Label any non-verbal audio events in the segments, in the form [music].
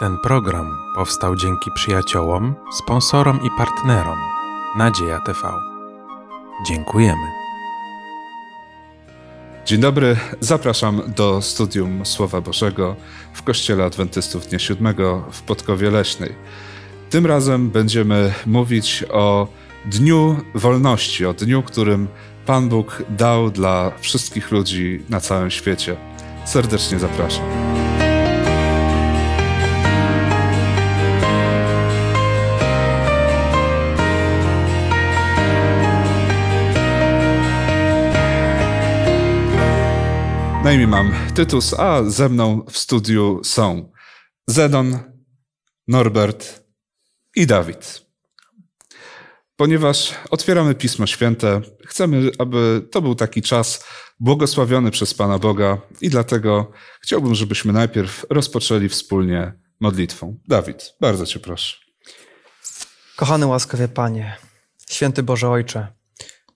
Ten program powstał dzięki przyjaciołom, sponsorom i partnerom Nadzieja TV. Dziękujemy. Dzień dobry, zapraszam do studium Słowa Bożego w Kościele Adwentystów Dnia Siódmego w Podkowie Leśnej. Tym razem będziemy mówić o Dniu Wolności, o dniu, którym Pan Bóg dał dla wszystkich ludzi na całym świecie. Serdecznie zapraszam. Na imię mam Tytus, a ze mną w studiu są Zedon, Norbert i Dawid. Ponieważ otwieramy Pismo Święte, chcemy, aby to był taki czas błogosławiony przez Pana Boga i dlatego chciałbym, żebyśmy najpierw rozpoczęli wspólnie modlitwą. Dawid, bardzo Cię proszę. Kochany łaskawie Panie, święty Boże Ojcze,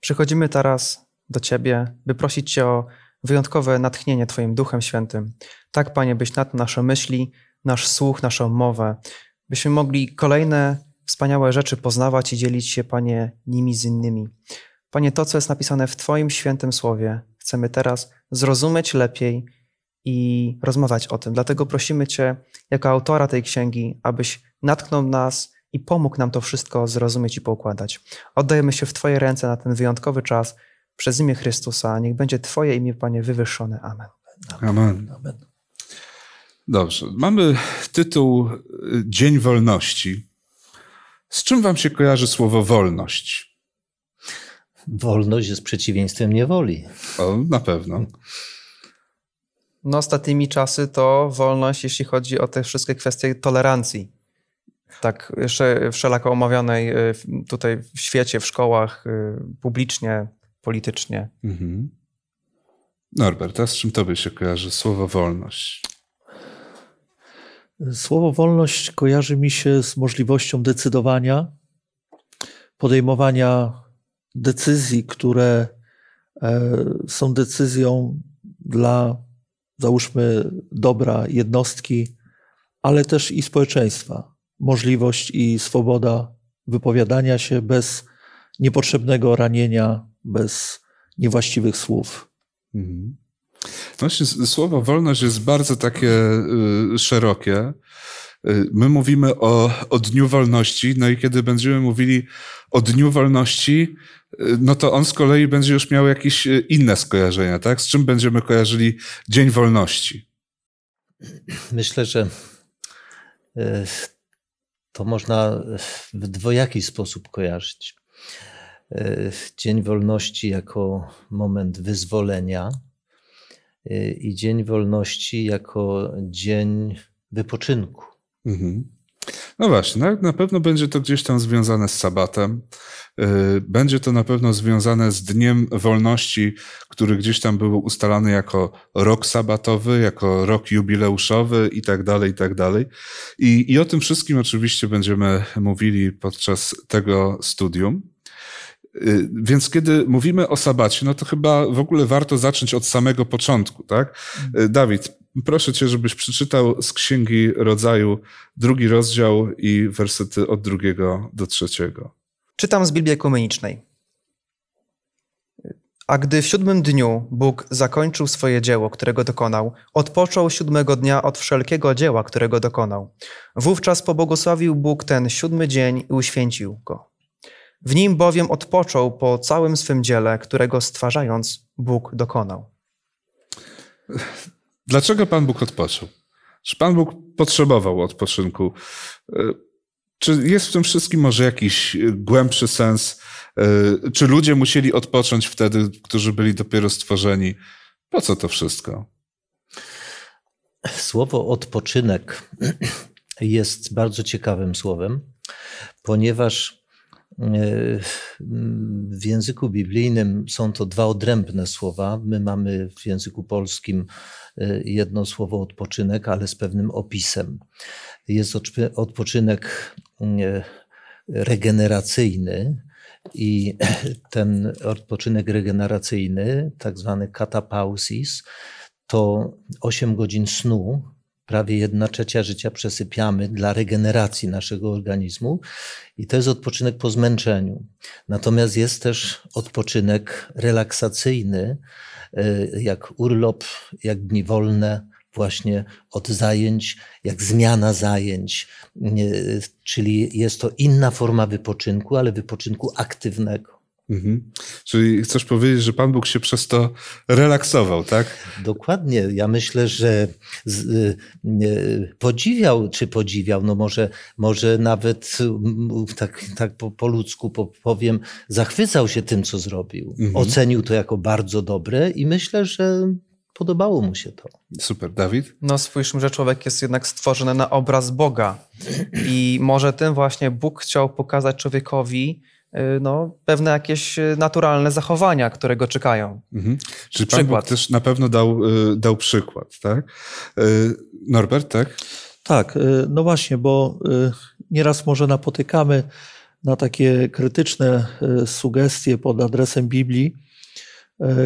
przychodzimy teraz do Ciebie, by prosić Cię o wyjątkowe natchnienie Twoim Duchem Świętym. Tak, Panie, byś nad nasze myśli, nasz słuch, naszą mowę, byśmy mogli kolejne wspaniałe rzeczy poznawać i dzielić się, Panie, nimi z innymi. Panie, to, co jest napisane w Twoim świętym słowie, chcemy teraz zrozumieć lepiej i rozmawiać o tym. Dlatego prosimy Cię, jako autora tej księgi, abyś natknął nas i pomógł nam to wszystko zrozumieć i poukładać. Oddajemy się w Twoje ręce na ten wyjątkowy czas przez imię Chrystusa. Niech będzie Twoje imię, Panie, wywyższone. Amen. Amen. Dobrze. Mamy tytuł y, Dzień Wolności. Z czym Wam się kojarzy słowo wolność? Wolność jest przeciwieństwem niewoli. O, na pewno. No, ostatnimi czasy to wolność, jeśli chodzi o te wszystkie kwestie tolerancji. Tak, jeszcze wszelako omawianej y, tutaj w świecie, w szkołach, y, publicznie, politycznie. Mhm. Norbert, a z czym Tobie się kojarzy słowo wolność? Słowo wolność kojarzy mi się z możliwością decydowania, podejmowania decyzji, które e, są decyzją dla, załóżmy, dobra jednostki, ale też i społeczeństwa. Możliwość i swoboda wypowiadania się bez niepotrzebnego ranienia, bez niewłaściwych słów. Mhm. Właśnie słowo wolność jest bardzo takie y, szerokie. Y, my mówimy o, o Dniu Wolności, no i kiedy będziemy mówili o Dniu Wolności, y, no to on z kolei będzie już miał jakieś inne skojarzenia, tak? Z czym będziemy kojarzyli Dzień Wolności? Myślę, że to można w dwojaki sposób kojarzyć. Dzień Wolności jako moment wyzwolenia i Dzień Wolności jako dzień wypoczynku. Mhm. No właśnie, na, pewno będzie to gdzieś tam związane z sabatem. Będzie to na pewno związane z Dniem Wolności, który gdzieś tam był ustalany jako rok sabatowy, jako rok jubileuszowy i tak dalej, i tak dalej. I o tym wszystkim oczywiście będziemy mówili podczas tego studium. Y, więc kiedy mówimy o sabacie, no to chyba w ogóle warto zacząć od samego początku, tak? Y, Dawid, proszę cię, żebyś przeczytał z Księgi Rodzaju drugi rozdział i wersety od drugiego do trzeciego. Czytam z Biblii Ekumenicznej. A gdy w siódmym dniu Bóg zakończył swoje dzieło, którego dokonał, odpoczął siódmego dnia od wszelkiego dzieła, którego dokonał. Wówczas pobłogosławił Bóg ten siódmy dzień i uświęcił go. W nim bowiem odpoczął po całym swym dziele, którego stwarzając Bóg dokonał. Dlaczego Pan Bóg odpoczął? Czy Pan Bóg potrzebował odpoczynku? Czy jest w tym wszystkim może jakiś głębszy sens? Czy ludzie musieli odpocząć wtedy, którzy byli dopiero stworzeni? Po co to wszystko? Słowo odpoczynek [clears throat] jest bardzo ciekawym słowem, ponieważ w języku biblijnym są to dwa odrębne słowa. My mamy w języku polskim e, jedno słowo odpoczynek, ale z pewnym opisem. Jest odpoczynek e, regeneracyjny i [clears throat] ten odpoczynek regeneracyjny, tak zwany katapausis, to 8 godzin snu prawie jedna trzecia życia przesypiamy dla regeneracji naszego organizmu i to jest odpoczynek po zmęczeniu. Natomiast jest też odpoczynek relaksacyjny, y, jak urlop, jak dni wolne, właśnie od zajęć, jak zmiana zajęć, y, czyli jest to inna forma wypoczynku, ale wypoczynku aktywnego. Mhm. Czyli chcesz powiedzieć, że Pan Bóg się przez to relaksował, tak? Dokładnie. Ja myślę, że z, y, podziwiał, czy podziwiał, no może, może nawet y, tak, tak po, po ludzku powiem, zachwycał się tym, co zrobił. Mhm. Ocenił to jako bardzo dobre i myślę, że podobało mu się to. Super. Dawid? No spójrzmy, że człowiek jest jednak stworzony na obraz Boga i może tym właśnie Bóg chciał pokazać człowiekowi, no, pewne jakieś y, naturalne zachowania, które go czekają. Mhm. Czyli Pan Bóg też na pewno dał, y, dał przykład, tak? Norbert, tak? Tak, no właśnie, bo nieraz może napotykamy na takie krytyczne sugestie pod adresem Biblii,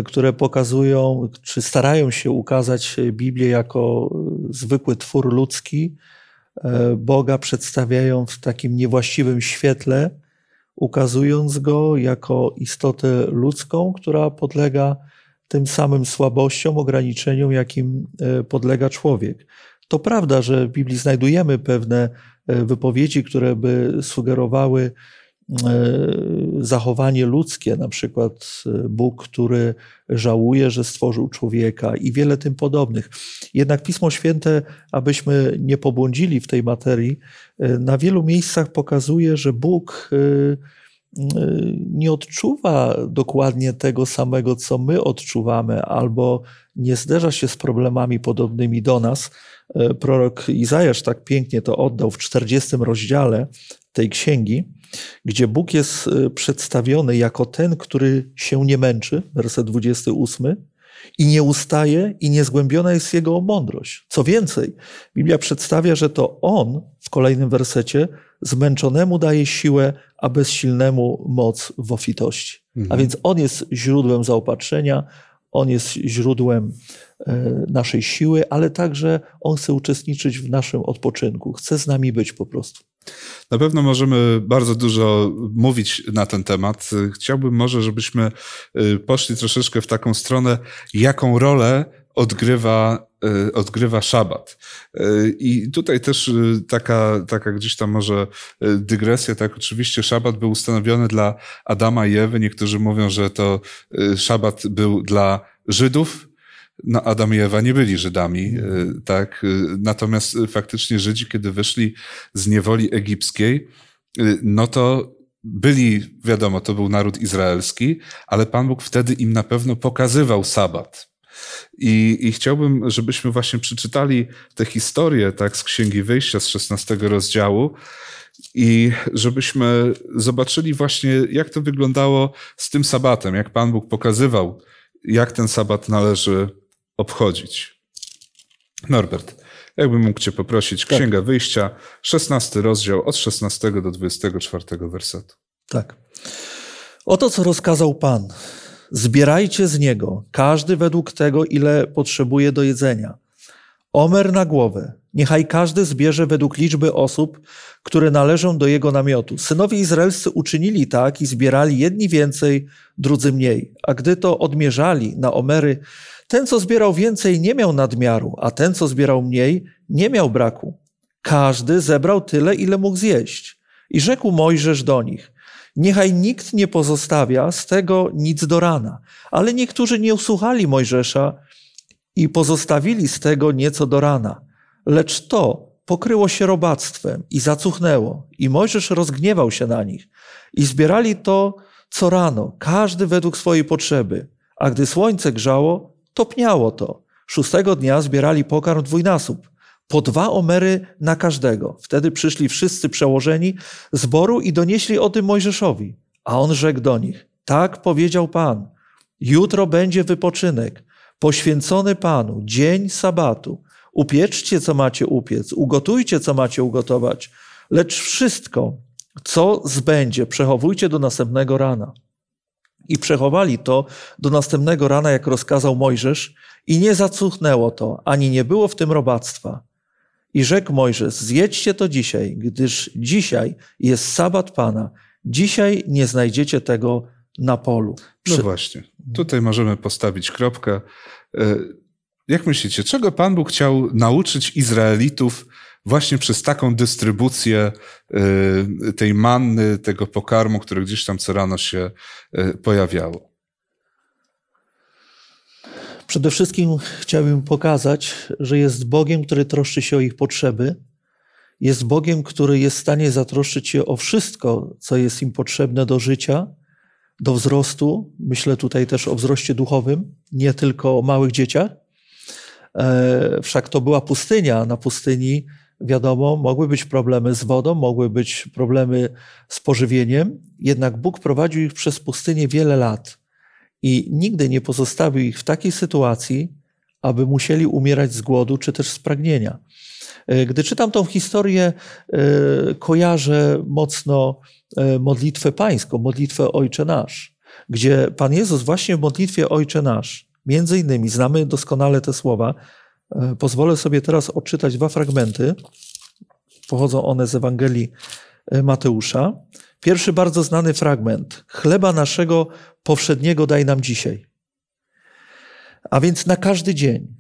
które pokazują, czy starają się ukazać Biblię jako zwykły twór ludzki. Boga przedstawiają w takim niewłaściwym świetle, ukazując go jako istotę ludzką, która podlega tym samym słabościom, ograniczeniom, jakim e, podlega człowiek. To prawda, że w Biblii znajdujemy pewne e, wypowiedzi, które by sugerowały E, zachowanie ludzkie, na przykład Bóg, który żałuje, że stworzył człowieka i wiele tym podobnych. Jednak Pismo Święte, abyśmy nie pobłądzili w tej materii, na wielu miejscach pokazuje, że Bóg nie odczuwa dokładnie tego samego, co my odczuwamy, albo nie zderza się z problemami podobnymi do nas. Prorok Izajasz tak pięknie to oddał w 40 rozdziale tej księgi gdzie Bóg jest y, przedstawiony jako ten, który się nie męczy, werset 28, i nie ustaje, i niezgłębiona jest jego mądrość. Co więcej, Biblia przedstawia, że to on w kolejnym wersecie zmęczonemu daje siłę, a bezsilnemu moc w ofitości. Mhm. A więc on jest źródłem zaopatrzenia, on jest źródłem e, naszej siły, ale także on chce uczestniczyć w naszym odpoczynku, chce z nami być po prostu. Na pewno możemy bardzo dużo mówić na ten temat. Chciałbym może, żebyśmy y, poszli troszeczkę w taką stronę, jaką rolę odgrywa, y, odgrywa szabat. Y, I tutaj też taka, taka gdzieś tam może dygresja, tak, oczywiście szabat był ustanowiony dla Adama i Ewy. Niektórzy mówią, że to szabat był dla Żydów, no, Adam i Ewa nie byli Żydami, e, tak? E, natomiast faktycznie Żydzi, kiedy wyszli z niewoli egipskiej, e, no to byli, wiadomo, to był naród izraelski, ale Pan Bóg wtedy im na pewno pokazywał sabat. I, I chciałbym, żebyśmy właśnie przeczytali tę historię, tak, z Księgi Wyjścia z 16 rozdziału, i żebyśmy zobaczyli właśnie, jak to wyglądało z tym sabatem, jak Pan Bóg pokazywał, jak ten sabat należy obchodzić. Norbert, jakbym mógł Cię poprosić, tak. Księga Wyjścia, 16 rozdział, od 16 do 24 wersetu. Tak. Oto co rozkazał Pan. Zbierajcie z niego, każdy według tego, ile potrzebuje do jedzenia. Omer na głowę. Niechaj każdy zbierze według liczby osób, które należą do jego namiotu. Synowie izraelscy uczynili tak i zbierali jedni więcej, drudzy mniej. A gdy to odmierzali na omery, ten, co zbierał więcej, nie miał nadmiaru, a ten, co zbierał mniej, nie miał braku. Każdy zebrał tyle, ile mógł zjeść. I rzekł Mojżesz do nich: Niechaj nikt nie pozostawia z tego nic do rana. Ale niektórzy nie usłuchali Mojżesza i pozostawili z tego nieco do rana. Lecz to pokryło się robactwem i zacuchnęło. I Mojżesz rozgniewał się na nich. I zbierali to co rano, każdy według swojej potrzeby. A gdy słońce grzało, topniało to. Szóstego dnia zbierali pokarm dwójnasób, po dwa omery na każdego. Wtedy przyszli wszyscy przełożeni zboru i donieśli o tym Mojżeszowi. A on rzekł do nich, tak powiedział Pan, jutro będzie wypoczynek, poświęcony Panu, dzień sabatu. Upieczcie, co macie upiec, ugotujcie, co macie ugotować, lecz wszystko, co zbędzie, przechowujcie do następnego rana. I przechowali to do następnego rana, jak rozkazał Mojżesz, i nie zacuchnęło to, ani nie było w tym robactwa. I rzekł Mojżesz, zjedźcie to dzisiaj, gdyż dzisiaj jest sabat Pana. Dzisiaj nie znajdziecie tego na polu. No Przy- właśnie, tutaj możemy postawić kropkę. E, Jak myślicie, czego Pan Bóg chciał nauczyć Izraelitów właśnie przez taką dystrybucję e, tej manny, tego pokarmu, które gdzieś tam co rano się e, pojawiało? Przede wszystkim chciałbym pokazać, że jest Bogiem, który troszczy się o ich potrzeby. Jest Bogiem, który jest w stanie zatroszczyć się o wszystko, co jest im potrzebne do życia, do wzrostu. Myślę tutaj też o wzroście duchowym, nie tylko o małych dzieciach. E, Wszak to była pustynia. Na pustyni, wiadomo, mogły być problemy z wodą, mogły być problemy z pożywieniem. Jednak Bóg prowadził ich przez pustynię wiele lat i nigdy nie pozostawił ich w takiej sytuacji, aby musieli umierać z głodu czy też z pragnienia. E, Gdy czytam tą historię, e, kojarzę mocno e, modlitwę pańską, modlitwę Ojcze Nasz, gdzie Pan Jezus właśnie w modlitwie Ojcze Nasz, między innymi, znamy doskonale te słowa, pozwolę sobie teraz odczytać dwa fragmenty. Pochodzą one z Ewangelii e, Mateusza. Pierwszy bardzo znany fragment. Chleba naszego powszedniego daj nam dzisiaj. A więc na każdy dzień,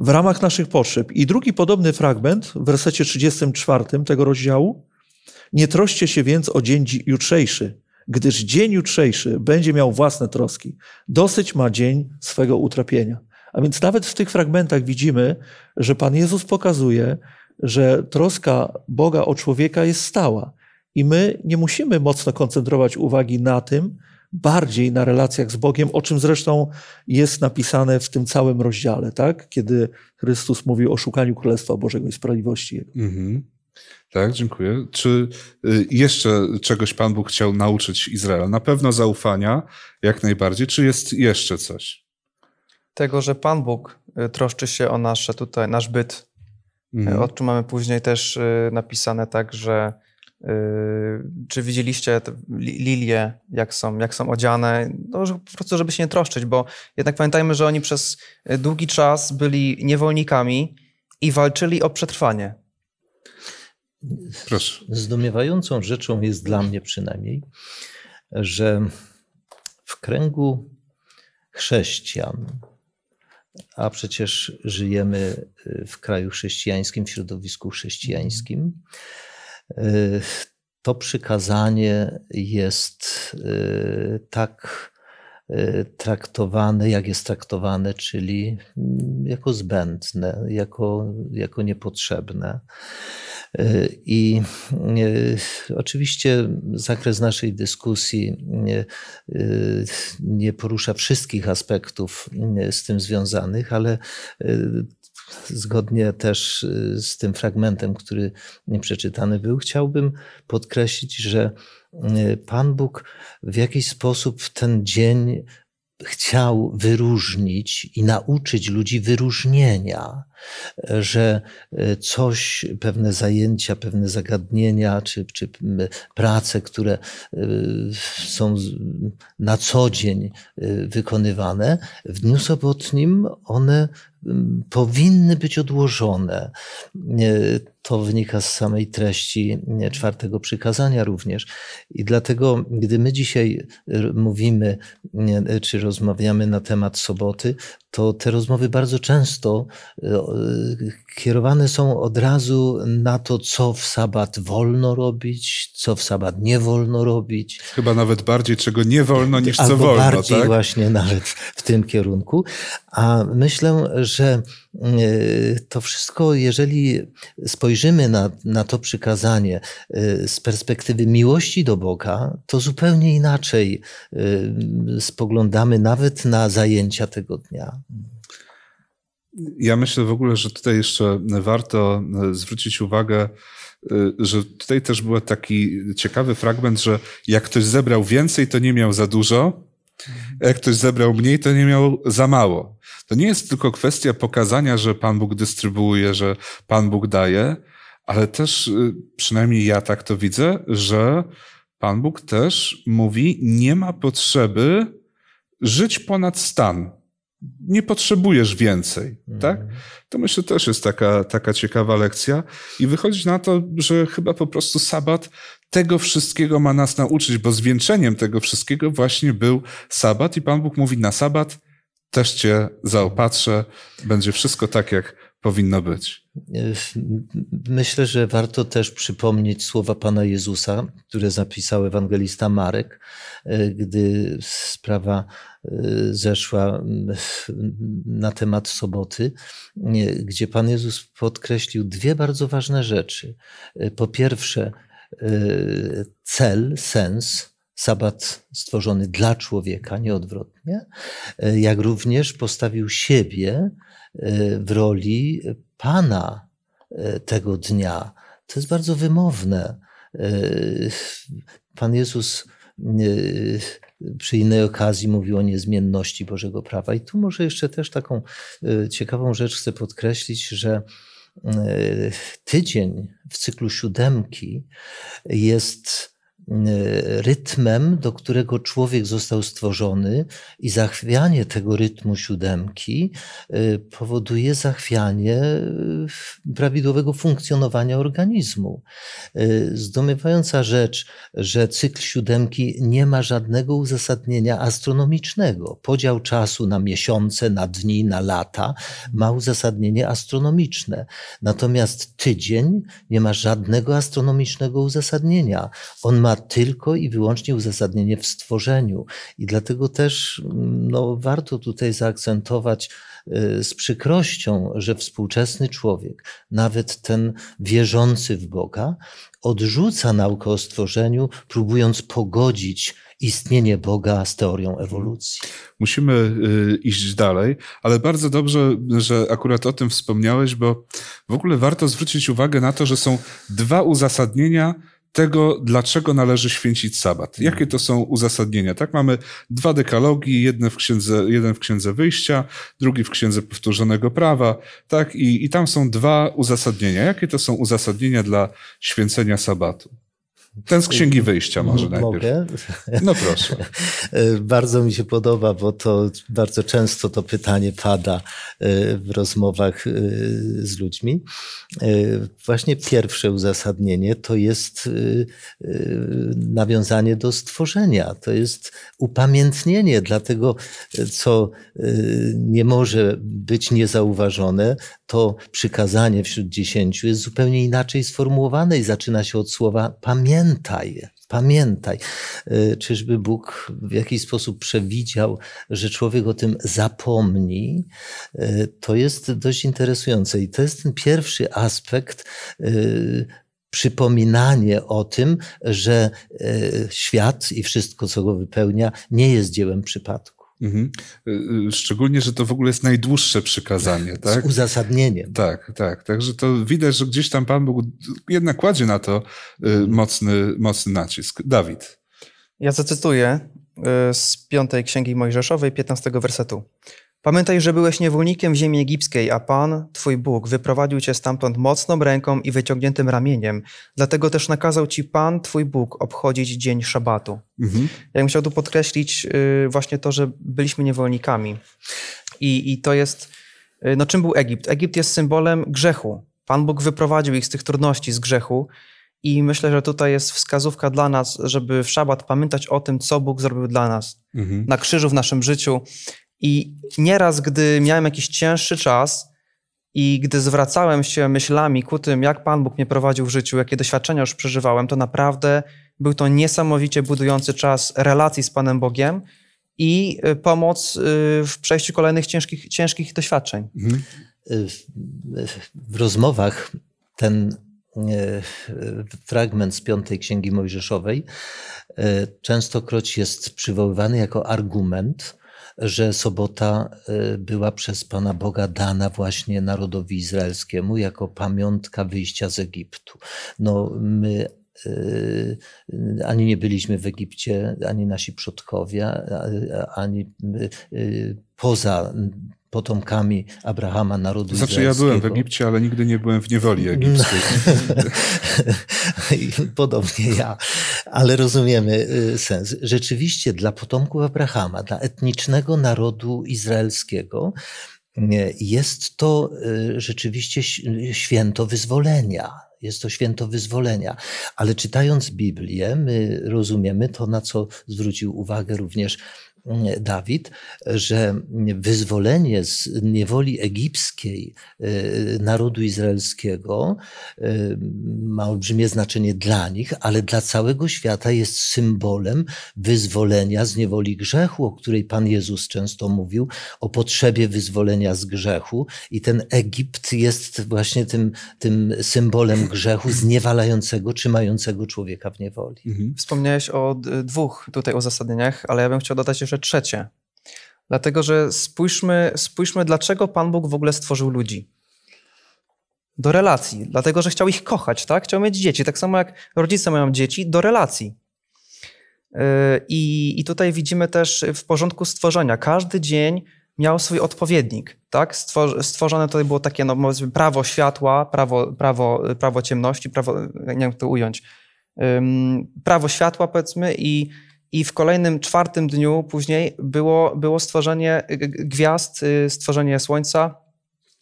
w ramach naszych potrzeb. I drugi podobny fragment w wersecie 34 tego rozdziału. Nie troszcie się więc o dzień dzi- jutrzejszy, gdyż dzień jutrzejszy będzie miał własne troski. Dosyć ma dzień swego utrapienia. A więc nawet w tych fragmentach widzimy, że Pan Jezus pokazuje, że troska Boga o człowieka jest stała. I my nie musimy mocno koncentrować uwagi na tym, bardziej na relacjach z Bogiem, o czym zresztą jest napisane w tym całym rozdziale, tak? kiedy Chrystus mówi o szukaniu Królestwa Bożego i sprawiedliwości Jego. Mhm. Tak, dziękuję. Czy y, jeszcze czegoś Pan Bóg chciał nauczyć Izrael? Na pewno zaufania, jak najbardziej. Czy jest jeszcze coś? Tego, że Pan Bóg y, troszczy się o nasze tutaj, nasz byt, Mhm. O czym mamy później też y, napisane tak, że y, czy widzieliście lilie, jak są, jak są odziane, no, że po prostu, żeby się nie troszczyć, bo jednak pamiętajmy, że oni przez y, długi czas byli niewolnikami i walczyli o przetrwanie. Proszę. Zdumiewającą rzeczą jest dla mnie przynajmniej, że w kręgu chrześcijan, a przecież żyjemy y, w kraju chrześcijańskim, w środowisku chrześcijańskim, y, to przykazanie jest y, tak traktowane, jak jest traktowane, czyli mm, jako zbędne, jako, jako niepotrzebne. Y, I y, oczywiście zakres naszej dyskusji nie, y, nie porusza wszystkich aspektów z tym związanych, ale zgodnie też z tym fragmentem, który przeczytany był, chciałbym podkreślić, że Pan Bóg w jakiś sposób w ten dzień chciał wyróżnić i nauczyć ludzi wyróżnienia, że y, coś, pewne zajęcia, pewne zagadnienia, czy, czy prace, które y, są na co dzień y, wykonywane, w dniu sobotnim one powinny być odłożone. To wynika z samej treści czwartego przykazania również. I dlatego, gdy my dzisiaj mówimy, czy rozmawiamy na temat soboty, to te rozmowy bardzo często y, kierowane są od razu na to, co w sabat wolno robić, co w sabat nie wolno robić. Chyba nawet bardziej, czego nie wolno, niż co Albo wolno, bardziej tak? właśnie nawet w tym kierunku. A myślę, że y, to wszystko, jeżeli spojrzymy na, na to przykazanie y, z perspektywy miłości do Boga, to zupełnie inaczej y, spoglądamy nawet na zajęcia tego dnia. Ja myślę w ogóle, że tutaj jeszcze warto e, zwrócić uwagę, e, że tutaj też był taki ciekawy fragment, że jak ktoś zebrał więcej, to nie miał za dużo, jak ktoś zebrał mniej, to nie miał za mało. To nie jest tylko kwestia pokazania, że Pan Bóg dystrybuuje, że Pan Bóg daje, ale też, e, przynajmniej ja tak to widzę, że Pan Bóg też mówi, nie ma potrzeby żyć ponad stan. Nie potrzebujesz więcej, tak? To myślę też jest taka, taka ciekawa lekcja i wychodzi na to, że chyba po prostu sabat tego wszystkiego ma nas nauczyć, bo zwieńczeniem tego wszystkiego właśnie był sabat i Pan Bóg mówi na sabat też cię zaopatrzę, będzie wszystko tak, jak powinno być. Myślę, że warto też przypomnieć słowa Pana Jezusa, które zapisał ewangelista Marek, gdy sprawa e, zeszła na temat soboty, gdzie Pan Jezus podkreślił dwie bardzo ważne rzeczy. Po pierwsze, e, cel, sens, sabat stworzony dla człowieka, nie odwrotnie, e, jak również postawił siebie w roli Pana tego dnia. To jest bardzo wymowne. Pan Jezus przy innej okazji mówił o niezmienności Bożego prawa. I tu może jeszcze też taką ciekawą rzecz chcę podkreślić, że tydzień w cyklu siódemki jest E, rytmem, do którego człowiek został stworzony, i zachwianie tego rytmu siódemki e, powoduje zachwianie e, prawidłowego funkcjonowania organizmu. Zdumiewająca rzecz, że cykl siódemki nie ma żadnego uzasadnienia astronomicznego. Podział czasu na miesiące, na dni, na lata ma uzasadnienie astronomiczne. Natomiast tydzień nie ma żadnego astronomicznego uzasadnienia. On ma tylko i wyłącznie uzasadnienie w stworzeniu. I dlatego też no, warto tutaj zaakcentować y, z przykrością, że współczesny człowiek, nawet ten wierzący w Boga, odrzuca naukę o stworzeniu, próbując pogodzić istnienie Boga z teorią ewolucji. Musimy y, iść dalej, ale bardzo dobrze, że akurat o tym wspomniałeś, bo w ogóle warto zwrócić uwagę na to, że są dwa uzasadnienia tego, dlaczego należy święcić sabat. Jakie to są uzasadnienia? Tak, mamy dwa dekalogi, jeden w księdze, jeden w księdze wyjścia, drugi w księdze powtórzonego prawa, tak, i, i tam są dwa uzasadnienia. Jakie to są uzasadnienia dla święcenia sabatu? Ten z Księgi Wyjścia może najpierw. Mogę? No proszę. [laughs] bardzo mi się podoba, bo to bardzo często to pytanie pada e, w rozmowach e, z ludźmi. E, właśnie pierwsze uzasadnienie to jest nawiązanie do stworzenia. To jest upamiętnienie dla tego, co nie może być niezauważone. To przykazanie wśród dziesięciu jest zupełnie inaczej sformułowane i zaczyna się od słowa pamiętaj pamiętaj. Y, czyżby Bóg w jakiś sposób przewidział, że człowiek o tym zapomni? Y, to jest dość interesujące i to jest ten pierwszy aspekt y, przypominanie o tym, że świat i wszystko, co go wypełnia, nie jest dziełem przypadku. Mhm. Y, y, szczególnie, że to w ogóle jest najdłuższe przykazanie. Tak? Z uzasadnieniem. Tak, tak. Także to widać, że gdzieś tam Pan Bóg jednak kładzie na to y, mocny, mocny nacisk. Dawid. Ja zacytuję z piątej Księgi Mojżeszowej, 15 wersetu. Pamiętaj, że byłeś niewolnikiem w ziemi egipskiej, a Pan, Twój Bóg, wyprowadził Cię stamtąd mocną ręką i wyciągniętym ramieniem. Dlatego też nakazał Ci Pan, Twój Bóg, obchodzić dzień szabatu. Mhm. Ja bym chciał tu podkreślić y, właśnie to, że byliśmy niewolnikami. I, i to jest, y, no czym był Egipt? Egipt jest symbolem grzechu. Pan Bóg wyprowadził ich z tych trudności, z grzechu. I myślę, że tutaj jest wskazówka dla nas, żeby w szabat pamiętać o tym, co Bóg zrobił dla nas mhm. na krzyżu w naszym życiu i nieraz, gdy miałem jakiś cięższy czas i gdy zwracałem się myślami ku tym, jak Pan Bóg mnie prowadził w życiu, jakie doświadczenia już przeżywałem, to naprawdę był to niesamowicie budujący czas relacji z Panem Bogiem i y, pomoc y, w przejściu kolejnych ciężkich, ciężkich doświadczeń. Mhm. W rozmowach ten y, fragment z piątej Księgi Mojżeszowej częstokroć jest przywoływany jako argument że sobota y, była przez Pana Boga dana właśnie narodowi izraelskiemu jako pamiątka wyjścia z Egiptu. No, my y, ani nie byliśmy w Egipcie, ani nasi przodkowie, ani y, poza potomkami Abrahama, narodu Znaczy ja byłem w Egipcie, ale nigdy nie byłem w niewoli egipskiej. [laughs] Podobnie ja, ale rozumiemy y, sens. Rzeczywiście dla potomków Abrahama, dla etnicznego narodu izraelskiego nie, jest to y, rzeczywiście święto wyzwolenia. Jest to święto wyzwolenia. Ale czytając Biblię, my rozumiemy to, na co zwrócił uwagę również Dawid, że wyzwolenie z niewoli egipskiej y, narodu izraelskiego y, ma olbrzymie znaczenie dla nich, ale dla całego świata jest symbolem wyzwolenia z niewoli grzechu, o której Pan Jezus często mówił, o potrzebie wyzwolenia z grzechu. I ten Egipt jest właśnie tym, tym symbolem grzechu zniewalającego, trzymającego człowieka w niewoli. Mhm. Wspomniałeś o dwóch tutaj uzasadnieniach, ale ja bym chciał dodać jeszcze trzecie. Dlatego, że spójrzmy, spójrzmy, dlaczego Pan Bóg w ogóle stworzył ludzi. Do relacji. Dlatego, że chciał ich kochać, tak? Chciał mieć dzieci. Tak samo jak rodzice mają dzieci, do relacji. Yy, I, I tutaj widzimy też w porządku stworzenia. Każdy dzień miał swój odpowiednik. Tak? Stwor- Stworzone tutaj było takie, no, prawo światła, prawo, prawo, prawo ciemności, prawo, nie wiem jak to ująć, prawo światła, powiedzmy, i, i w kolejnym, czwartym dniu później było, było stworzenie gwiazd, y, stworzenie słońca.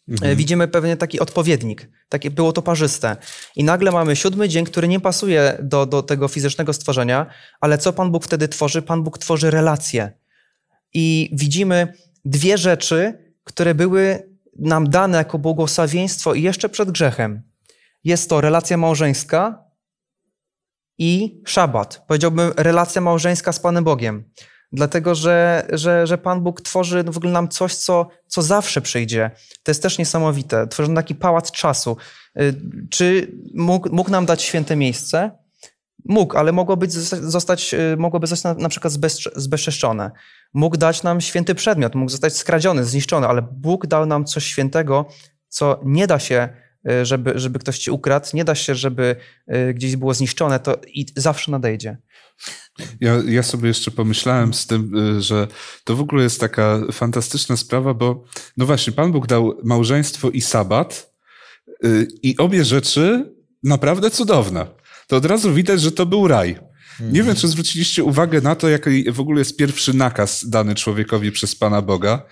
Mhm. Y, Widzimy pewnie taki odpowiednik. Takie, było to parzyste. I nagle mamy siódmy dzień, który nie pasuje do, do tego fizycznego stworzenia, ale co Pan Bóg wtedy tworzy? Pan Bóg tworzy relacje. I widzimy dwie rzeczy, które były nam dane jako błogosławieństwo i jeszcze przed grzechem. Jest to relacja małżeńska i szabat. Powiedziałbym relacja małżeńska z Panem Bogiem. Dlatego, że, że, że Pan Bóg tworzy w ogóle nam coś, co, co zawsze przyjdzie. To jest też niesamowite. Tworzy taki pałac czasu. Y, Czy mógł, mógł nam dać święte miejsce? Mógł, ale mogło być, zostać, y, mogłoby zostać na, na przykład zbezcze- zbezczeszczone. Mógł dać nam święty przedmiot, mógł zostać skradziony, zniszczony, ale Bóg dał nam coś świętego, co nie da się, żeby, żeby ktoś ci ukradł, nie da się, żeby y, gdzieś było zniszczone, to i zawsze nadejdzie. Ja, ja sobie jeszcze pomyślałem z tym, y, że to w ogóle jest taka fantastyczna sprawa, bo no właśnie, Pan Bóg dał małżeństwo i sabat i obie rzeczy naprawdę cudowne. To od razu widać, że to był raj. Nie wiem, czy zwróciliście uwagę na to, jaki w ogóle jest pierwszy nakaz dany człowiekowi przez Pana Boga.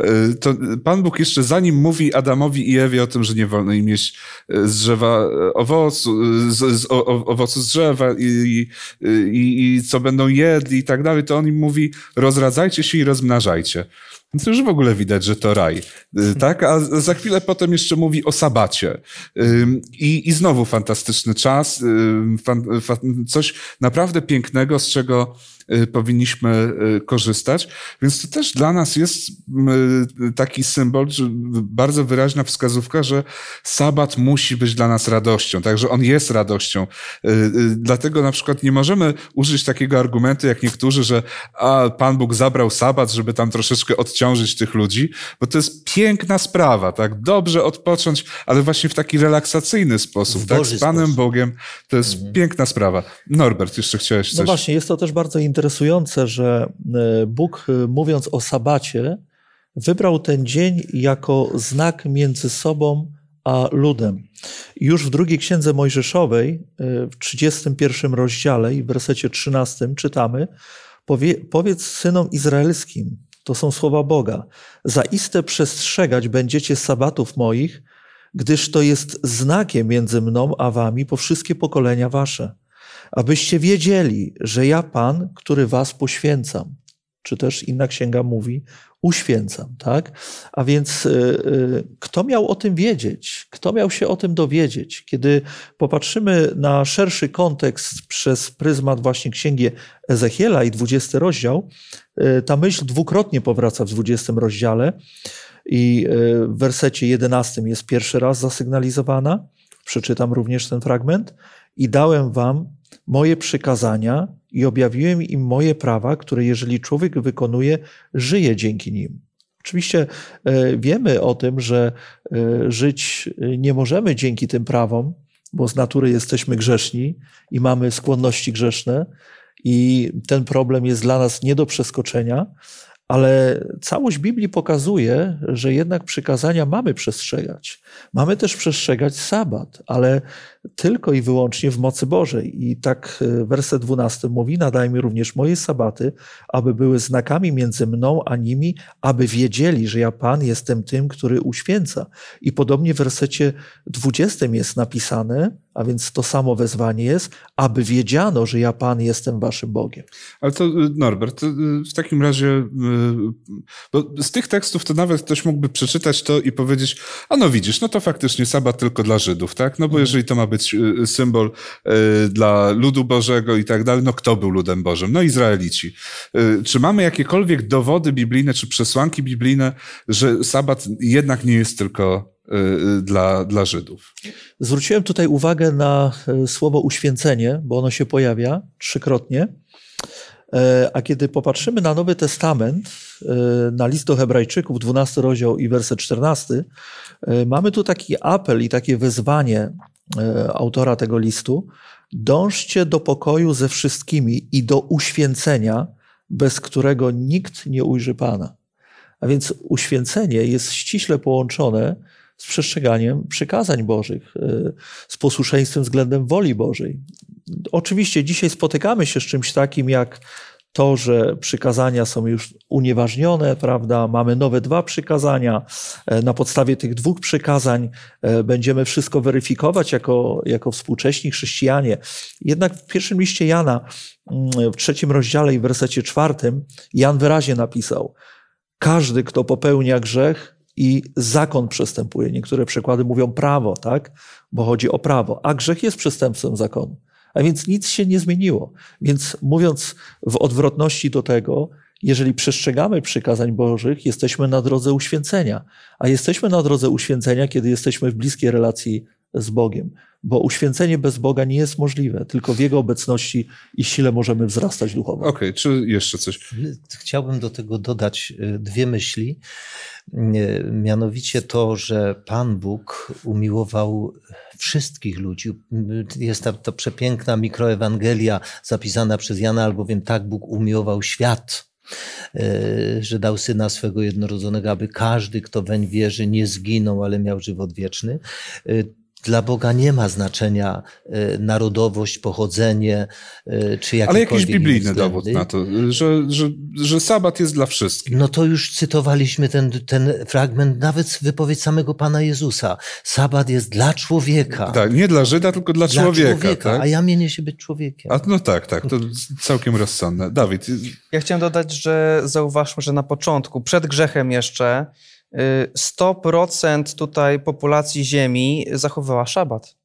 Y, To Pan Bóg jeszcze zanim mówi Adamowi i Ewie o tym, że nie wolno im jeść y, z drzewa y, owocu, z, z o, owocu z drzewa i, i, i co będą jedli i tak dalej, to on im mówi rozradzajcie się i rozmnażajcie. Więc już w ogóle widać, że to raj. Y, Tak? A za chwilę potem jeszcze mówi o sabacie. I, i znowu fantastyczny czas, coś naprawdę pięknego, z czego powinniśmy y, korzystać. Więc to też dla nas jest y, taki symbol, bardzo wyraźna wskazówka, że sabat musi być dla nas radością, także on jest radością. Y, y, Dlatego na przykład nie możemy użyć takiego argumentu jak niektórzy, że a, Pan Bóg zabrał sabat, żeby tam troszeczkę odciążyć tych ludzi, bo to jest piękna sprawa, tak? Dobrze odpocząć, ale właśnie w taki relaksacyjny sposób, tak? Z Panem sposób. Bogiem. To jest piękna sprawa. Norbert, jeszcze chciałeś coś? No właśnie, jest to też bardzo interesujące, że e, Bóg, e, mówiąc o sabacie, wybrał ten dzień jako znak między sobą a ludem. Już w drugiej księdze Mojżeszowej, e, w 31 rozdziale i w wersecie 13 czytamy: Powie, Powiedz synom izraelskim, to są słowa Boga, zaiste przestrzegać będziecie sabatów moich, gdyż to jest znakiem między mną a wami po wszystkie pokolenia wasze abyście wiedzieli, że ja Pan, który was poświęcam. Czy też inna księga mówi, uświęcam, tak? A więc y, y, kto miał o tym wiedzieć? Kto miał się o tym dowiedzieć? Kiedy popatrzymy na szerszy kontekst przez pryzmat właśnie księgi Ezechiela i 20 rozdział, y, ta myśl dwukrotnie powraca w 20 rozdziale i w wersecie 11 jest pierwszy raz zasygnalizowana. Przeczytam również ten fragment. I dałem wam moje przykazania i objawiłem im moje prawa, które jeżeli człowiek wykonuje, żyje dzięki nim. Oczywiście e, wiemy o tym, że e, żyć e, nie możemy dzięki tym prawom, bo z natury jesteśmy grzeszni i mamy skłonności grzeszne, i ten problem jest dla nas nie do przeskoczenia, Ale całość Biblii pokazuje, że jednak przykazania mamy przestrzegać. Mamy też przestrzegać sabat, ale tylko i wyłącznie w mocy Bożej. I tak e, werset 12 mówi: Nadaj mi również moje sabaty, aby były znakami między mną a nimi, aby wiedzieli, że ja Pan jestem tym, który uświęca. I podobnie w wersecie 20 jest napisane, a więc to samo wezwanie jest, aby wiedziano, że ja Pan jestem waszym Bogiem. Ale to y, Norbert, y, w takim razie, y, bo z tych tekstów to nawet ktoś mógłby przeczytać to i powiedzieć, a no widzisz, no to faktycznie sabat tylko dla Żydów, tak? No bo Mhm. jeżeli to ma być symbol dla ludu Bożego i tak dalej, no kto był ludem Bożym? No Izraelici. Czy mamy jakiekolwiek dowody biblijne, czy przesłanki biblijne, że sabat jednak nie jest tylko dla, dla Żydów? Zwróciłem tutaj uwagę na e, słowo uświęcenie, bo ono się pojawia trzykrotnie. E, A kiedy popatrzymy na Nowy Testament, e, na list do Hebrajczyków, 12 rozdział i werset 14, e, mamy tu taki apel i takie wezwanie autora tego listu. Dążcie do pokoju ze wszystkimi i do uświęcenia, bez którego nikt nie ujrzy Pana. A więc uświęcenie jest ściśle połączone z przestrzeganiem przykazań Bożych, e, z posłuszeństwem względem woli Bożej. Oczywiście dzisiaj spotykamy się z czymś takim jak to, że przykazania są już unieważnione, prawda? Mamy nowe dwa przykazania. E, Na podstawie tych dwóch przykazań e, będziemy wszystko weryfikować jako, jako współcześni chrześcijanie. Jednak w pierwszym liście Jana, mm, w trzecim rozdziale i w wersecie czwartym, Jan wyraźnie napisał: Każdy, kto popełnia grzech, i zakon przestępuje. Niektóre przykłady mówią prawo, tak? Bo chodzi o prawo, a grzech jest przestępstwem zakonu. A więc nic się nie zmieniło. Więc mówiąc w odwrotności do tego, jeżeli przestrzegamy przykazań Bożych, jesteśmy na drodze uświęcenia. A jesteśmy na drodze uświęcenia, kiedy jesteśmy w bliskiej relacji z Bogiem. Bo uświęcenie bez Boga nie jest możliwe. Tylko w Jego obecności i sile możemy wzrastać duchowo. Okej, okay, czy jeszcze coś? Chciałbym do tego dodać y, dwie myśli. Y, Mianowicie to, że Pan Bóg umiłował wszystkich ludzi. Jest ta, to przepiękna mikroewangelia zapisana przez Jana, albowiem tak Bóg umiłował świat, y, że dał syna swego jednorodzonego, aby każdy, kto weń wierzy, nie zginął, ale miał żywot wieczny. Dla Boga nie ma znaczenia y, narodowość, pochodzenie, y, czy jakiekolwiek Ale jakiś biblijny dowód na to, że, że, że sabat jest dla wszystkich. No to już cytowaliśmy ten, ten fragment, nawet wypowiedź samego Pana Jezusa. Sabat jest dla człowieka. Tak, nie dla Żyda, tylko dla, dla człowieka. człowieka tak? A ja mienię się być człowiekiem. A no tak, tak, to całkiem rozsądne. Dawid. Ja chciałem dodać, że zauważmy, że na początku, przed grzechem jeszcze, 100% tutaj populacji Ziemi zachowała szabat.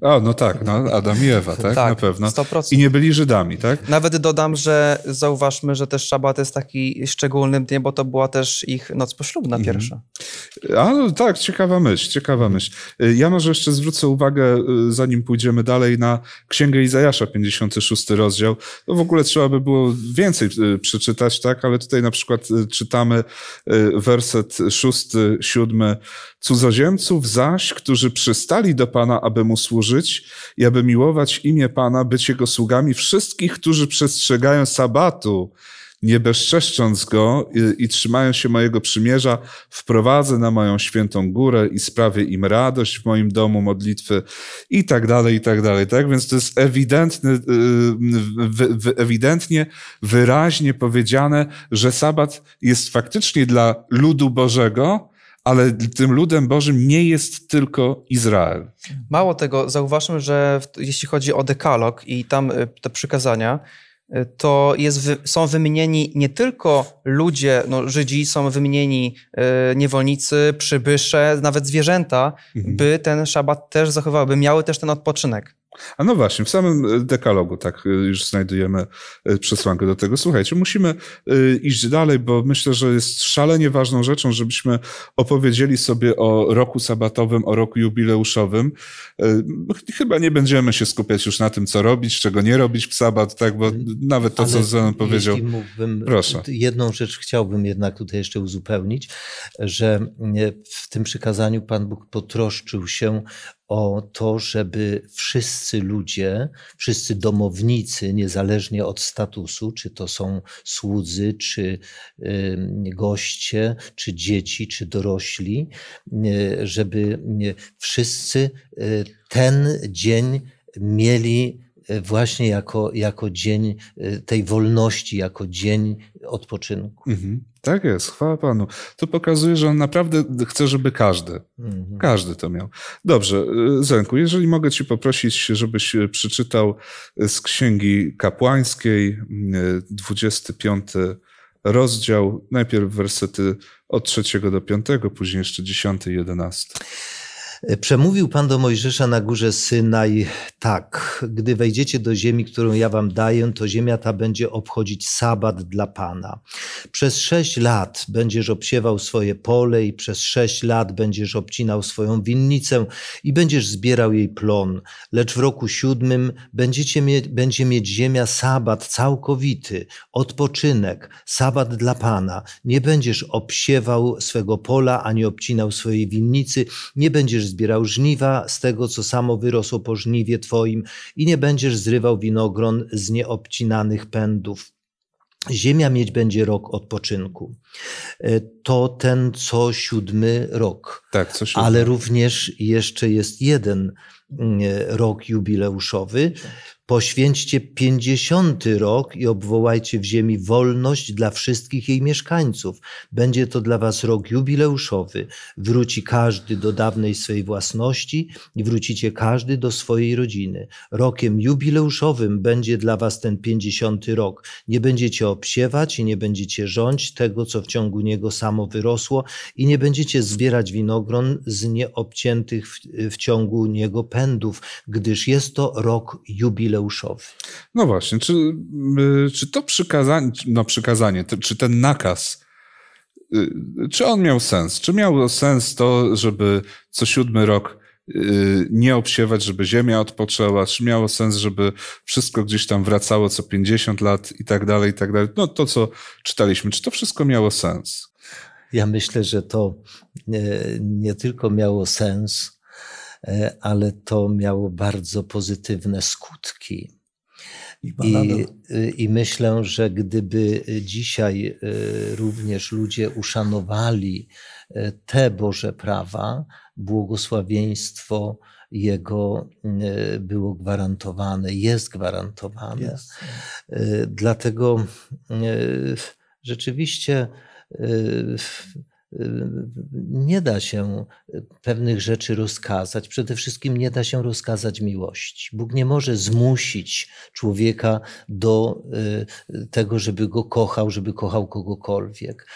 A, no tak, no, Adam i Ewa, tak? tak Na pewno. 100%. I nie byli Żydami, tak? Nawet dodam, że zauważmy, że też szabat jest taki szczególnym dniem, bo to była też ich noc poślubna Mhm. pierwsza. A no tak, ciekawa myśl, ciekawa myśl. Ja może jeszcze zwrócę uwagę, zanim pójdziemy dalej, na Księgę Izajasza, 56 rozdział. To w ogóle trzeba by było więcej przeczytać, tak? Ale tutaj na przykład czytamy werset 6, 7. Cudzoziemców zaś, którzy przystali do Pana, aby Mu służyć i aby miłować imię Pana, być Jego sługami, wszystkich, którzy przestrzegają sabatu, nie bezczeszcząc go i, i trzymają się mojego przymierza, wprowadzę na moją świętą górę i sprawię im radość w moim domu, modlitwy i tak dalej, i tak dalej. Tak więc to jest ewidentny, wy, ewidentnie, wyraźnie powiedziane, że sabat jest faktycznie dla ludu Bożego, ale tym ludem Bożym nie jest tylko Izrael. Mało tego, zauważmy, że jeśli chodzi o dekalog i tam te przykazania, to jest, są wymienieni nie tylko ludzie, no, Żydzi, są wymienieni e, niewolnicy, przybysze, nawet zwierzęta, mhm. by ten szabat też zachowały, by miały też ten odpoczynek. A no właśnie, w samym dekalogu tak już znajdujemy przesłankę do tego. Słuchajcie, musimy iść dalej, bo myślę, że jest szalenie ważną rzeczą, żebyśmy opowiedzieli sobie o roku sabatowym, o roku jubileuszowym. Chyba nie będziemy się skupiać już na tym, co robić, czego nie robić w sabat, tak, bo nawet to, Ale co Zenon powiedział. Mógłbym, Proszę. jedną rzecz chciałbym jednak tutaj jeszcze uzupełnić, że w tym przykazaniu Pan Bóg potroszczył się o to, żeby wszyscy ludzie, wszyscy domownicy, niezależnie od statusu, czy to są słudzy, czy goście, czy dzieci, czy dorośli, żeby wszyscy ten dzień mieli właśnie jako, jako dzień y, tej wolności, jako dzień odpoczynku. Mhm. Tak jest, chwała Panu. To pokazuje, że on naprawdę chce, żeby każdy, mhm. każdy to miał. Dobrze, y, Zenku, jeżeli mogę Ci poprosić, żebyś y, przeczytał z Księgi Kapłańskiej 25 rozdział, najpierw wersety od trzeciego do piątego, później jeszcze dziesiąty i jedenasty. Przemówił Pan do Mojżesza na górze Synaj tak, gdy wejdziecie do ziemi, którą ja wam daję, to ziemia ta będzie obchodzić sabat dla Pana. Przez sześć lat będziesz obsiewał swoje pole i przez sześć lat będziesz obcinał swoją winnicę i będziesz zbierał jej plon. Lecz w roku siódmym będziecie mie będzie mieć ziemia sabat całkowity, odpoczynek, sabat dla Pana. Nie będziesz obsiewał swego pola, ani obcinał swojej winnicy, nie będziesz zbierał żniwa z tego, co samo wyrosło po żniwie Twoim i nie będziesz zrywał winogron z nieobcinanych pędów. Ziemia mieć będzie rok odpoczynku. E, to ten co siódmy rok. Tak, co siódmy. Ale również jeszcze jest jeden mm, rok jubileuszowy, Poświęćcie pięćdziesiąty rok i obwołajcie w ziemi wolność dla wszystkich jej mieszkańców. Będzie to dla was rok jubileuszowy. Wróci każdy do dawnej swej własności i wrócicie każdy do swojej rodziny. Rokiem jubileuszowym będzie dla was ten pięćdziesiąty rok. Nie będziecie obsiewać i nie będziecie rządź tego, co w ciągu niego samo wyrosło i nie będziecie zbierać winogron z nieobciętych w, w ciągu niego pędów, gdyż jest to rok jubileuszowy jubileuszowy. No właśnie, czy, y, czy to przykazanie, no przykazanie, czy ten nakaz, y, czy on miał sens? Czy miało sens to, żeby co siódmy rok y, nie obsiewać, żeby ziemia odpoczęła, czy miało sens, żeby wszystko gdzieś tam wracało co 50 lat i tak dalej, i tak dalej. No to, co czytaliśmy, czy to wszystko miało sens? Ja myślę, że to nie, nie tylko miało sens, ale to miało bardzo pozytywne skutki. I, I, myślę, że gdyby dzisiaj e, również ludzie uszanowali e, te Boże prawa, błogosławieństwo Jego było gwarantowane, jest gwarantowane. Jest. Dlatego rzeczywiście nie da się pewnych rzeczy rozkazać. Przede wszystkim nie da się rozkazać miłości. Bóg nie może zmusić człowieka do y, tego, żeby go kochał, żeby kochał kogokolwiek.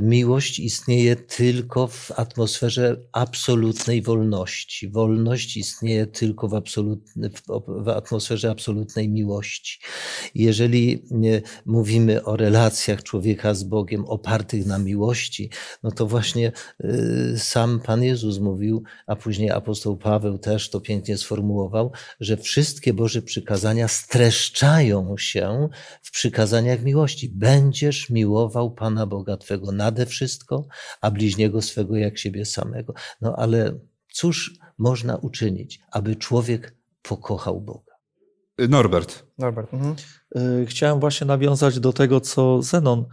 Miłość istnieje tylko w atmosferze absolutnej wolności. Wolność istnieje tylko w, w atmosferze absolutnej miłości. Jeżeli mówimy o relacjach człowieka z Bogiem opartych na miłości, no to właśnie y, sam Pan Jezus mówił, a później apostoł Paweł też to pięknie sformułował, że wszystkie Boże przykazania streszczają się w przykazaniach miłości. Będziesz miłował Pana Boga Twego nade wszystko, a bliźniego swego jak siebie samego. No ale cóż można uczynić, aby człowiek pokochał Boga? Norbert. Norbert. Mhm. Y, chciałem właśnie nawiązać do tego, co Zenon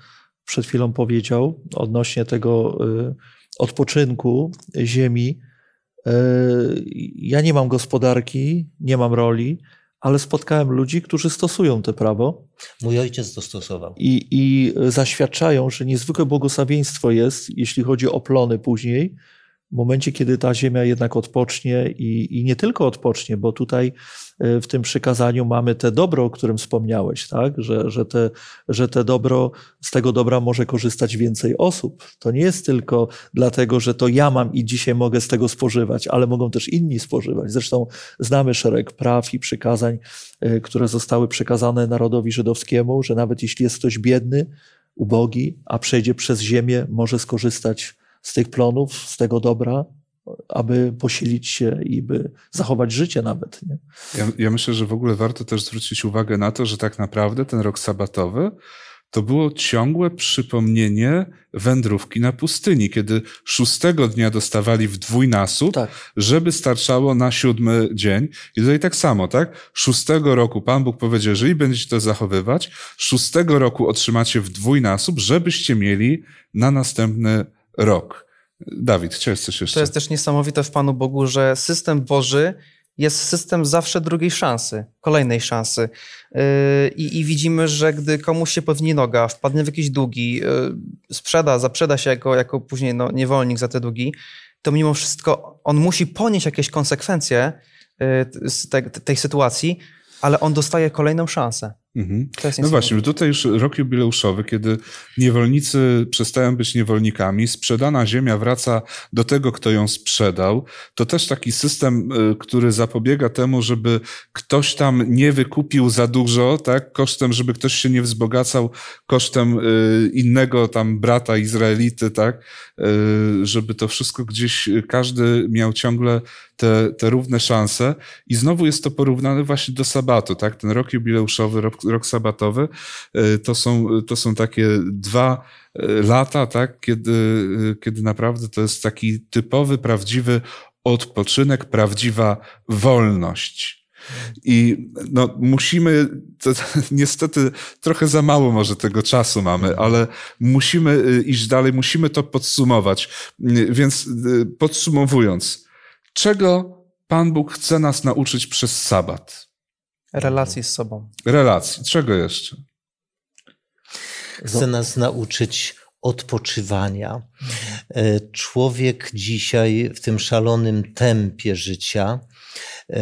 przed chwilą powiedział odnośnie tego y, odpoczynku ziemi. Y, ja nie mam gospodarki, nie mam roli, ale spotkałem ludzi, którzy stosują to prawo. Mój ojciec to stosował. I, I zaświadczają, że niezwykłe błogosławieństwo jest, jeśli chodzi o plony później, w momencie, kiedy ta ziemia jednak odpocznie i, i nie tylko odpocznie, bo tutaj e, w tym przykazaniu mamy te dobro, o którym wspomniałeś, tak? że, że, te, że te dobro, z tego dobra może korzystać więcej osób. To nie jest tylko dlatego, że to ja mam i dzisiaj mogę z tego spożywać, ale mogą też inni spożywać. Zresztą znamy szereg praw i przykazań, e, które zostały przekazane narodowi żydowskiemu, że nawet jeśli jest ktoś biedny, ubogi, a przejdzie przez ziemię, może skorzystać z tych plonów, z tego dobra, aby posilić się i by zachować życie nawet. Nie? Ja, ja myślę, że w ogóle warto też zwrócić uwagę na to, że tak naprawdę ten rok sabatowy to było ciągłe przypomnienie wędrówki na pustyni, kiedy szóstego dnia dostawali w dwójnasób, Tak. żeby starczało na siódmy dzień. I tutaj tak samo, tak? Szóstego roku Pan Bóg powiedział, jeżeli będziecie to zachowywać, szóstego roku otrzymacie w dwójnasób, żebyście mieli na następny rok. Dawid, chciałeś coś jeszcze? To jest też niesamowite w Panu Bogu, że system Boży jest system zawsze drugiej szansy, kolejnej szansy. Yy, I, I widzimy, że gdy komuś się powini noga, wpadnie w jakieś długi, yy, sprzeda, zaprzeda się jako, jako później no, niewolnik za te długi, to mimo wszystko on musi ponieść jakieś konsekwencje yy, z te, tej sytuacji, ale on dostaje kolejną szansę. Mhm. No właśnie, tutaj już rok jubileuszowy, kiedy niewolnicy przestają być niewolnikami, sprzedana ziemia wraca do tego, kto ją sprzedał. To też taki system, y, który zapobiega temu, żeby ktoś tam nie wykupił za dużo, tak, kosztem, żeby ktoś się nie wzbogacał kosztem y, innego tam brata Izraelity, tak, y, żeby to wszystko gdzieś każdy miał ciągle te, te równe szanse. I znowu jest to porównane właśnie do sabatu, tak, ten rok jubileuszowy, rok, rok sabatowy, y, to są, to są takie dwa y, lata, tak, kiedy, y, kiedy naprawdę to jest taki typowy, prawdziwy odpoczynek, prawdziwa wolność. I no, musimy, to, niestety trochę za mało może tego czasu mamy, ale musimy iść dalej, musimy to podsumować. Więc podsumowując, czego Pan Bóg chce nas nauczyć przez sabat? Relacji z sobą. Relacji. Czego jeszcze? Chce nas nauczyć odpoczywania. E, Człowiek dzisiaj w tym szalonym tempie życia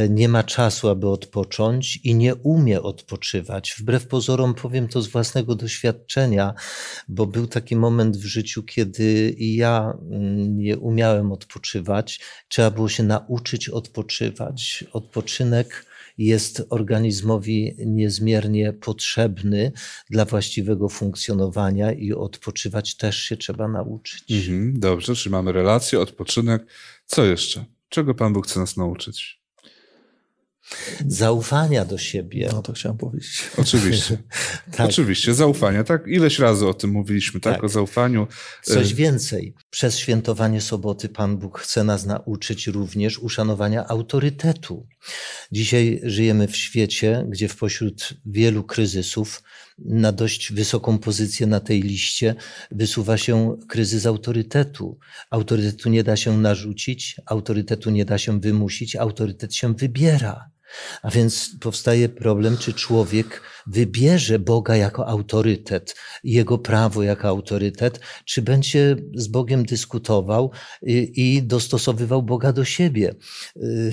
nie ma czasu, aby odpocząć i nie umie odpoczywać. Wbrew pozorom powiem to z własnego doświadczenia, bo był taki moment w życiu, kiedy ja mm, nie umiałem odpoczywać. Trzeba było się nauczyć odpoczywać. Odpoczynek jest organizmowi niezmiernie potrzebny dla właściwego funkcjonowania i odpoczywać też się trzeba nauczyć. Mhm, dobrze, czyli mamy relację, odpoczynek. Co jeszcze? Czego Pan Bóg chce nas nauczyć? Zaufania do siebie. No to chciałem powiedzieć. [laughs] Oczywiście. [laughs] Tak. Oczywiście, zaufania. Tak, ileś razy o tym mówiliśmy, tak? Tak. O zaufaniu. Coś Y, więcej. Przez świętowanie soboty Pan Bóg chce nas nauczyć również uszanowania autorytetu. Dzisiaj żyjemy w świecie, gdzie w pośród wielu kryzysów na dość wysoką pozycję na tej liście wysuwa się kryzys autorytetu. Autorytetu nie da się narzucić, autorytetu nie da się wymusić, autorytet się wybiera. A więc powstaje problem, czy człowiek wybierze Boga jako autorytet, jego prawo jako autorytet, czy będzie z Bogiem dyskutował i, i dostosowywał Boga do siebie. Y,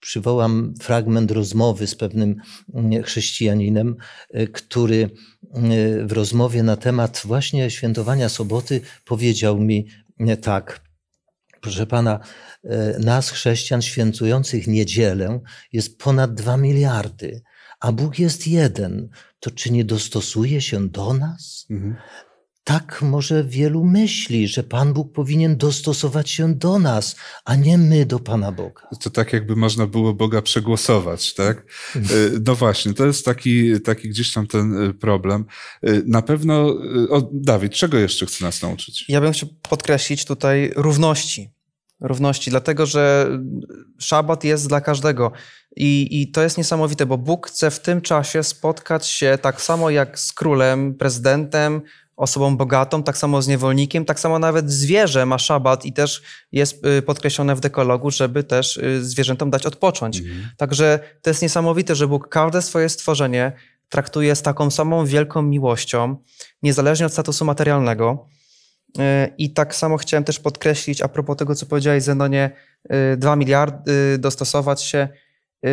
Przywołam fragment rozmowy z pewnym mm, chrześcijaninem, y, który y, w rozmowie na temat właśnie świętowania soboty powiedział mi y, tak. Proszę pana, e, nas, chrześcijan świętujących niedzielę, jest ponad dwa miliardy, a Bóg jest jeden. To czy nie dostosuje się do nas? mhm. Tak może wielu myśli, że Pan Bóg powinien dostosować się do nas, a nie my do Pana Boga. To tak jakby można było Boga przegłosować, tak? Y, No właśnie, to jest taki, taki gdzieś tam ten y, problem. Y, Na pewno, o, Dawid, czego jeszcze chce nas nauczyć? Ja bym chciał podkreślić tutaj równości. Równości, dlatego że szabat jest dla każdego. I, I to jest niesamowite, bo Bóg chce w tym czasie spotkać się tak samo jak z królem, prezydentem, osobą bogatą, tak samo z niewolnikiem, tak samo nawet zwierzę ma szabat i też jest y, podkreślone w dekologu, żeby też y, zwierzętom dać odpocząć. Mhm. Także to jest niesamowite, że Bóg każde swoje stworzenie traktuje z taką samą wielką miłością, niezależnie od statusu materialnego. Yy, I tak samo chciałem też podkreślić, a propos tego, co powiedziałeś, Zenonie, 2 miliardy, dostosować się.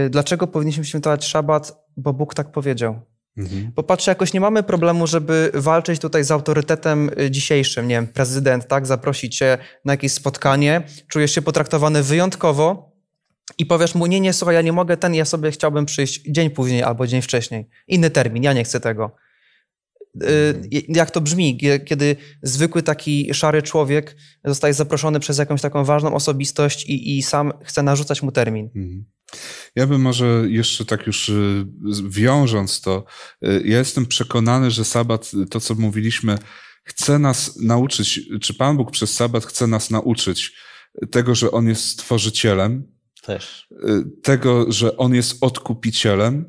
Dlaczego powinniśmy świętować szabat? Bo Bóg tak powiedział. Mhm. Bo patrzę, jakoś nie mamy problemu, żeby walczyć tutaj z autorytetem y, dzisiejszym. Nie wiem, prezydent, tak, zaprosić cię na jakieś spotkanie, czujesz się potraktowany wyjątkowo i powiesz mu, nie, nie, słuchaj, ja nie mogę, ten, ja sobie chciałbym przyjść dzień później albo dzień wcześniej. Inny termin, ja nie chcę tego. Y, Jak to brzmi, kie- kiedy zwykły taki szary człowiek zostaje zaproszony przez jakąś taką ważną osobistość i, i sam chce narzucać mu termin. Mhm. Ja bym może jeszcze tak już y, wiążąc to, y, ja jestem przekonany, że sabat, to co mówiliśmy, chce nas nauczyć, czy Pan Bóg przez sabat chce nas nauczyć tego, że On jest stworzycielem, Też. y, tego, że On jest odkupicielem,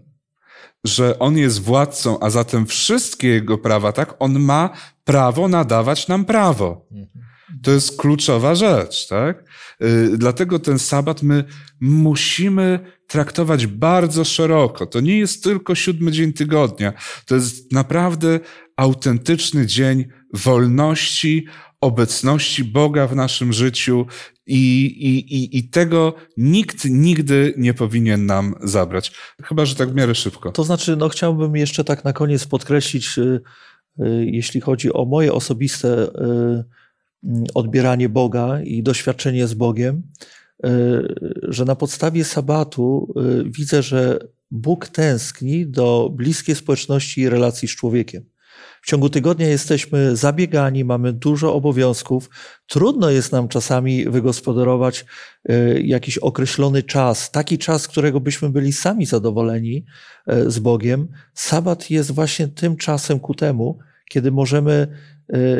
że On jest władcą, a zatem wszystkie Jego prawa, tak? On ma prawo nadawać nam prawo. To jest kluczowa rzecz, tak? Y, Dlatego ten sabat my musimy traktować bardzo szeroko. To nie jest tylko siódmy dzień tygodnia. To jest naprawdę autentyczny dzień wolności, obecności Boga w naszym życiu i, i, i, i tego nikt nigdy nie powinien nam zabrać. Chyba, że tak w miarę szybko. To znaczy, no chciałbym jeszcze tak na koniec podkreślić, y, y, jeśli chodzi o moje osobiste odbieranie Boga i doświadczenie z Bogiem, y, że na podstawie sabatu y, widzę, że Bóg tęskni do bliskiej społeczności i relacji z człowiekiem. W ciągu tygodnia jesteśmy zabiegani, mamy dużo obowiązków. Trudno jest nam czasami wygospodarować y, jakiś określony czas, taki czas, którego byśmy byli sami zadowoleni z Bogiem. Sabat jest właśnie tym czasem ku temu, kiedy możemy,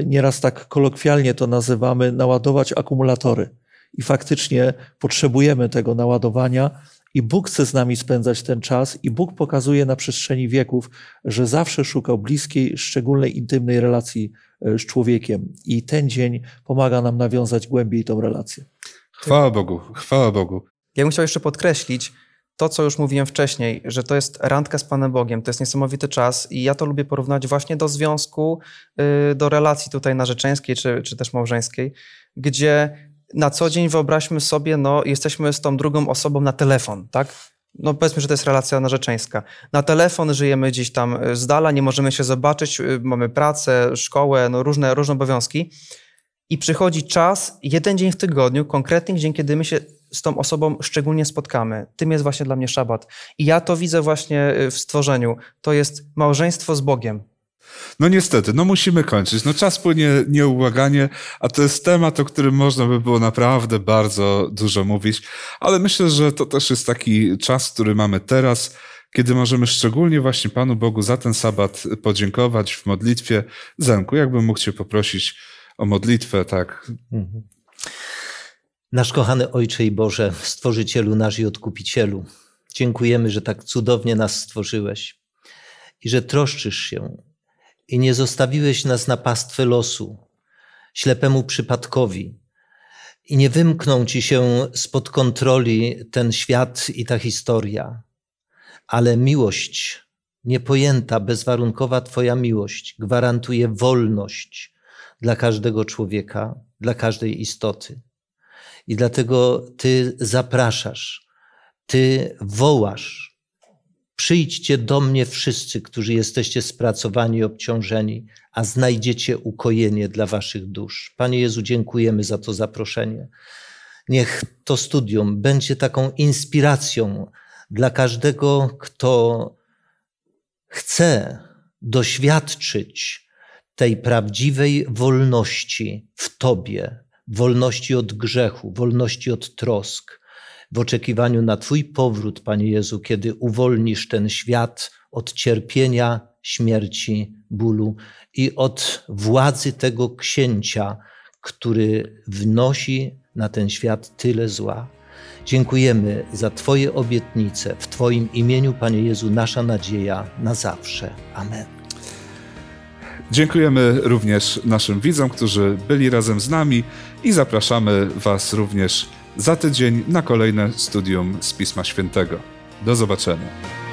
nieraz tak kolokwialnie to nazywamy, naładować akumulatory. I faktycznie potrzebujemy tego naładowania, i Bóg chce z nami spędzać ten czas, i Bóg pokazuje na przestrzeni wieków, że zawsze szukał bliskiej, szczególnej, intymnej relacji e, z człowiekiem. I ten dzień pomaga nam nawiązać głębiej tą relację. Chwała Bogu, chwała Bogu. Ja bym chciał jeszcze podkreślić to, co już mówiłem wcześniej, że to jest randka z Panem Bogiem, to jest niesamowity czas i ja to lubię porównać właśnie do związku, y, do relacji tutaj narzeczeńskiej czy, czy też małżeńskiej, gdzie na co dzień wyobraźmy sobie, no jesteśmy z tą drugą osobą na telefon, tak? No powiedzmy, że to jest relacja narzeczeńska. Na telefon żyjemy gdzieś tam y, z dala, nie możemy się zobaczyć, y, mamy pracę, szkołę, no różne, różne obowiązki. I przychodzi czas, jeden dzień w tygodniu, konkretny dzień, kiedy my się z tą osobą szczególnie spotkamy. Tym jest właśnie dla mnie szabat. I ja to widzę właśnie y, w stworzeniu. To jest małżeństwo z Bogiem. No niestety, no musimy kończyć. No czas płynie nieubłaganie, a to jest temat, o którym można by było naprawdę bardzo dużo mówić, ale myślę, że to też jest taki czas, który mamy teraz, kiedy możemy szczególnie właśnie Panu Bogu za ten sabat podziękować w modlitwie. Zenku, jakbym mógł Cię poprosić o modlitwę, tak, Mhm. Nasz kochany Ojcze i Boże, Stworzycielu nasz i Odkupicielu, dziękujemy, że tak cudownie nas stworzyłeś i że troszczysz się i nie zostawiłeś nas na pastwę losu, ślepemu przypadkowi i nie wymknął Ci się spod kontroli ten świat i ta historia, ale miłość, niepojęta, bezwarunkowa Twoja miłość gwarantuje wolność dla każdego człowieka, dla każdej istoty. I dlatego Ty zapraszasz, Ty wołasz. Przyjdźcie do mnie wszyscy, którzy jesteście spracowani i obciążeni, a znajdziecie ukojenie dla Waszych dusz. Panie Jezu, dziękujemy za to zaproszenie. Niech to studium będzie taką inspiracją dla każdego, kto chce doświadczyć tej prawdziwej wolności w Tobie, wolności od grzechu, wolności od trosk, w oczekiwaniu na Twój powrót, Panie Jezu, kiedy uwolnisz ten świat od cierpienia, śmierci, bólu i od władzy tego księcia, który wnosi na ten świat tyle zła. Dziękujemy za Twoje obietnice. W Twoim imieniu, Panie Jezu, nasza nadzieja na zawsze. Amen. Dziękujemy również naszym widzom, którzy byli razem z nami i zapraszamy Was również za tydzień na kolejne studium z Pisma Świętego. Do zobaczenia.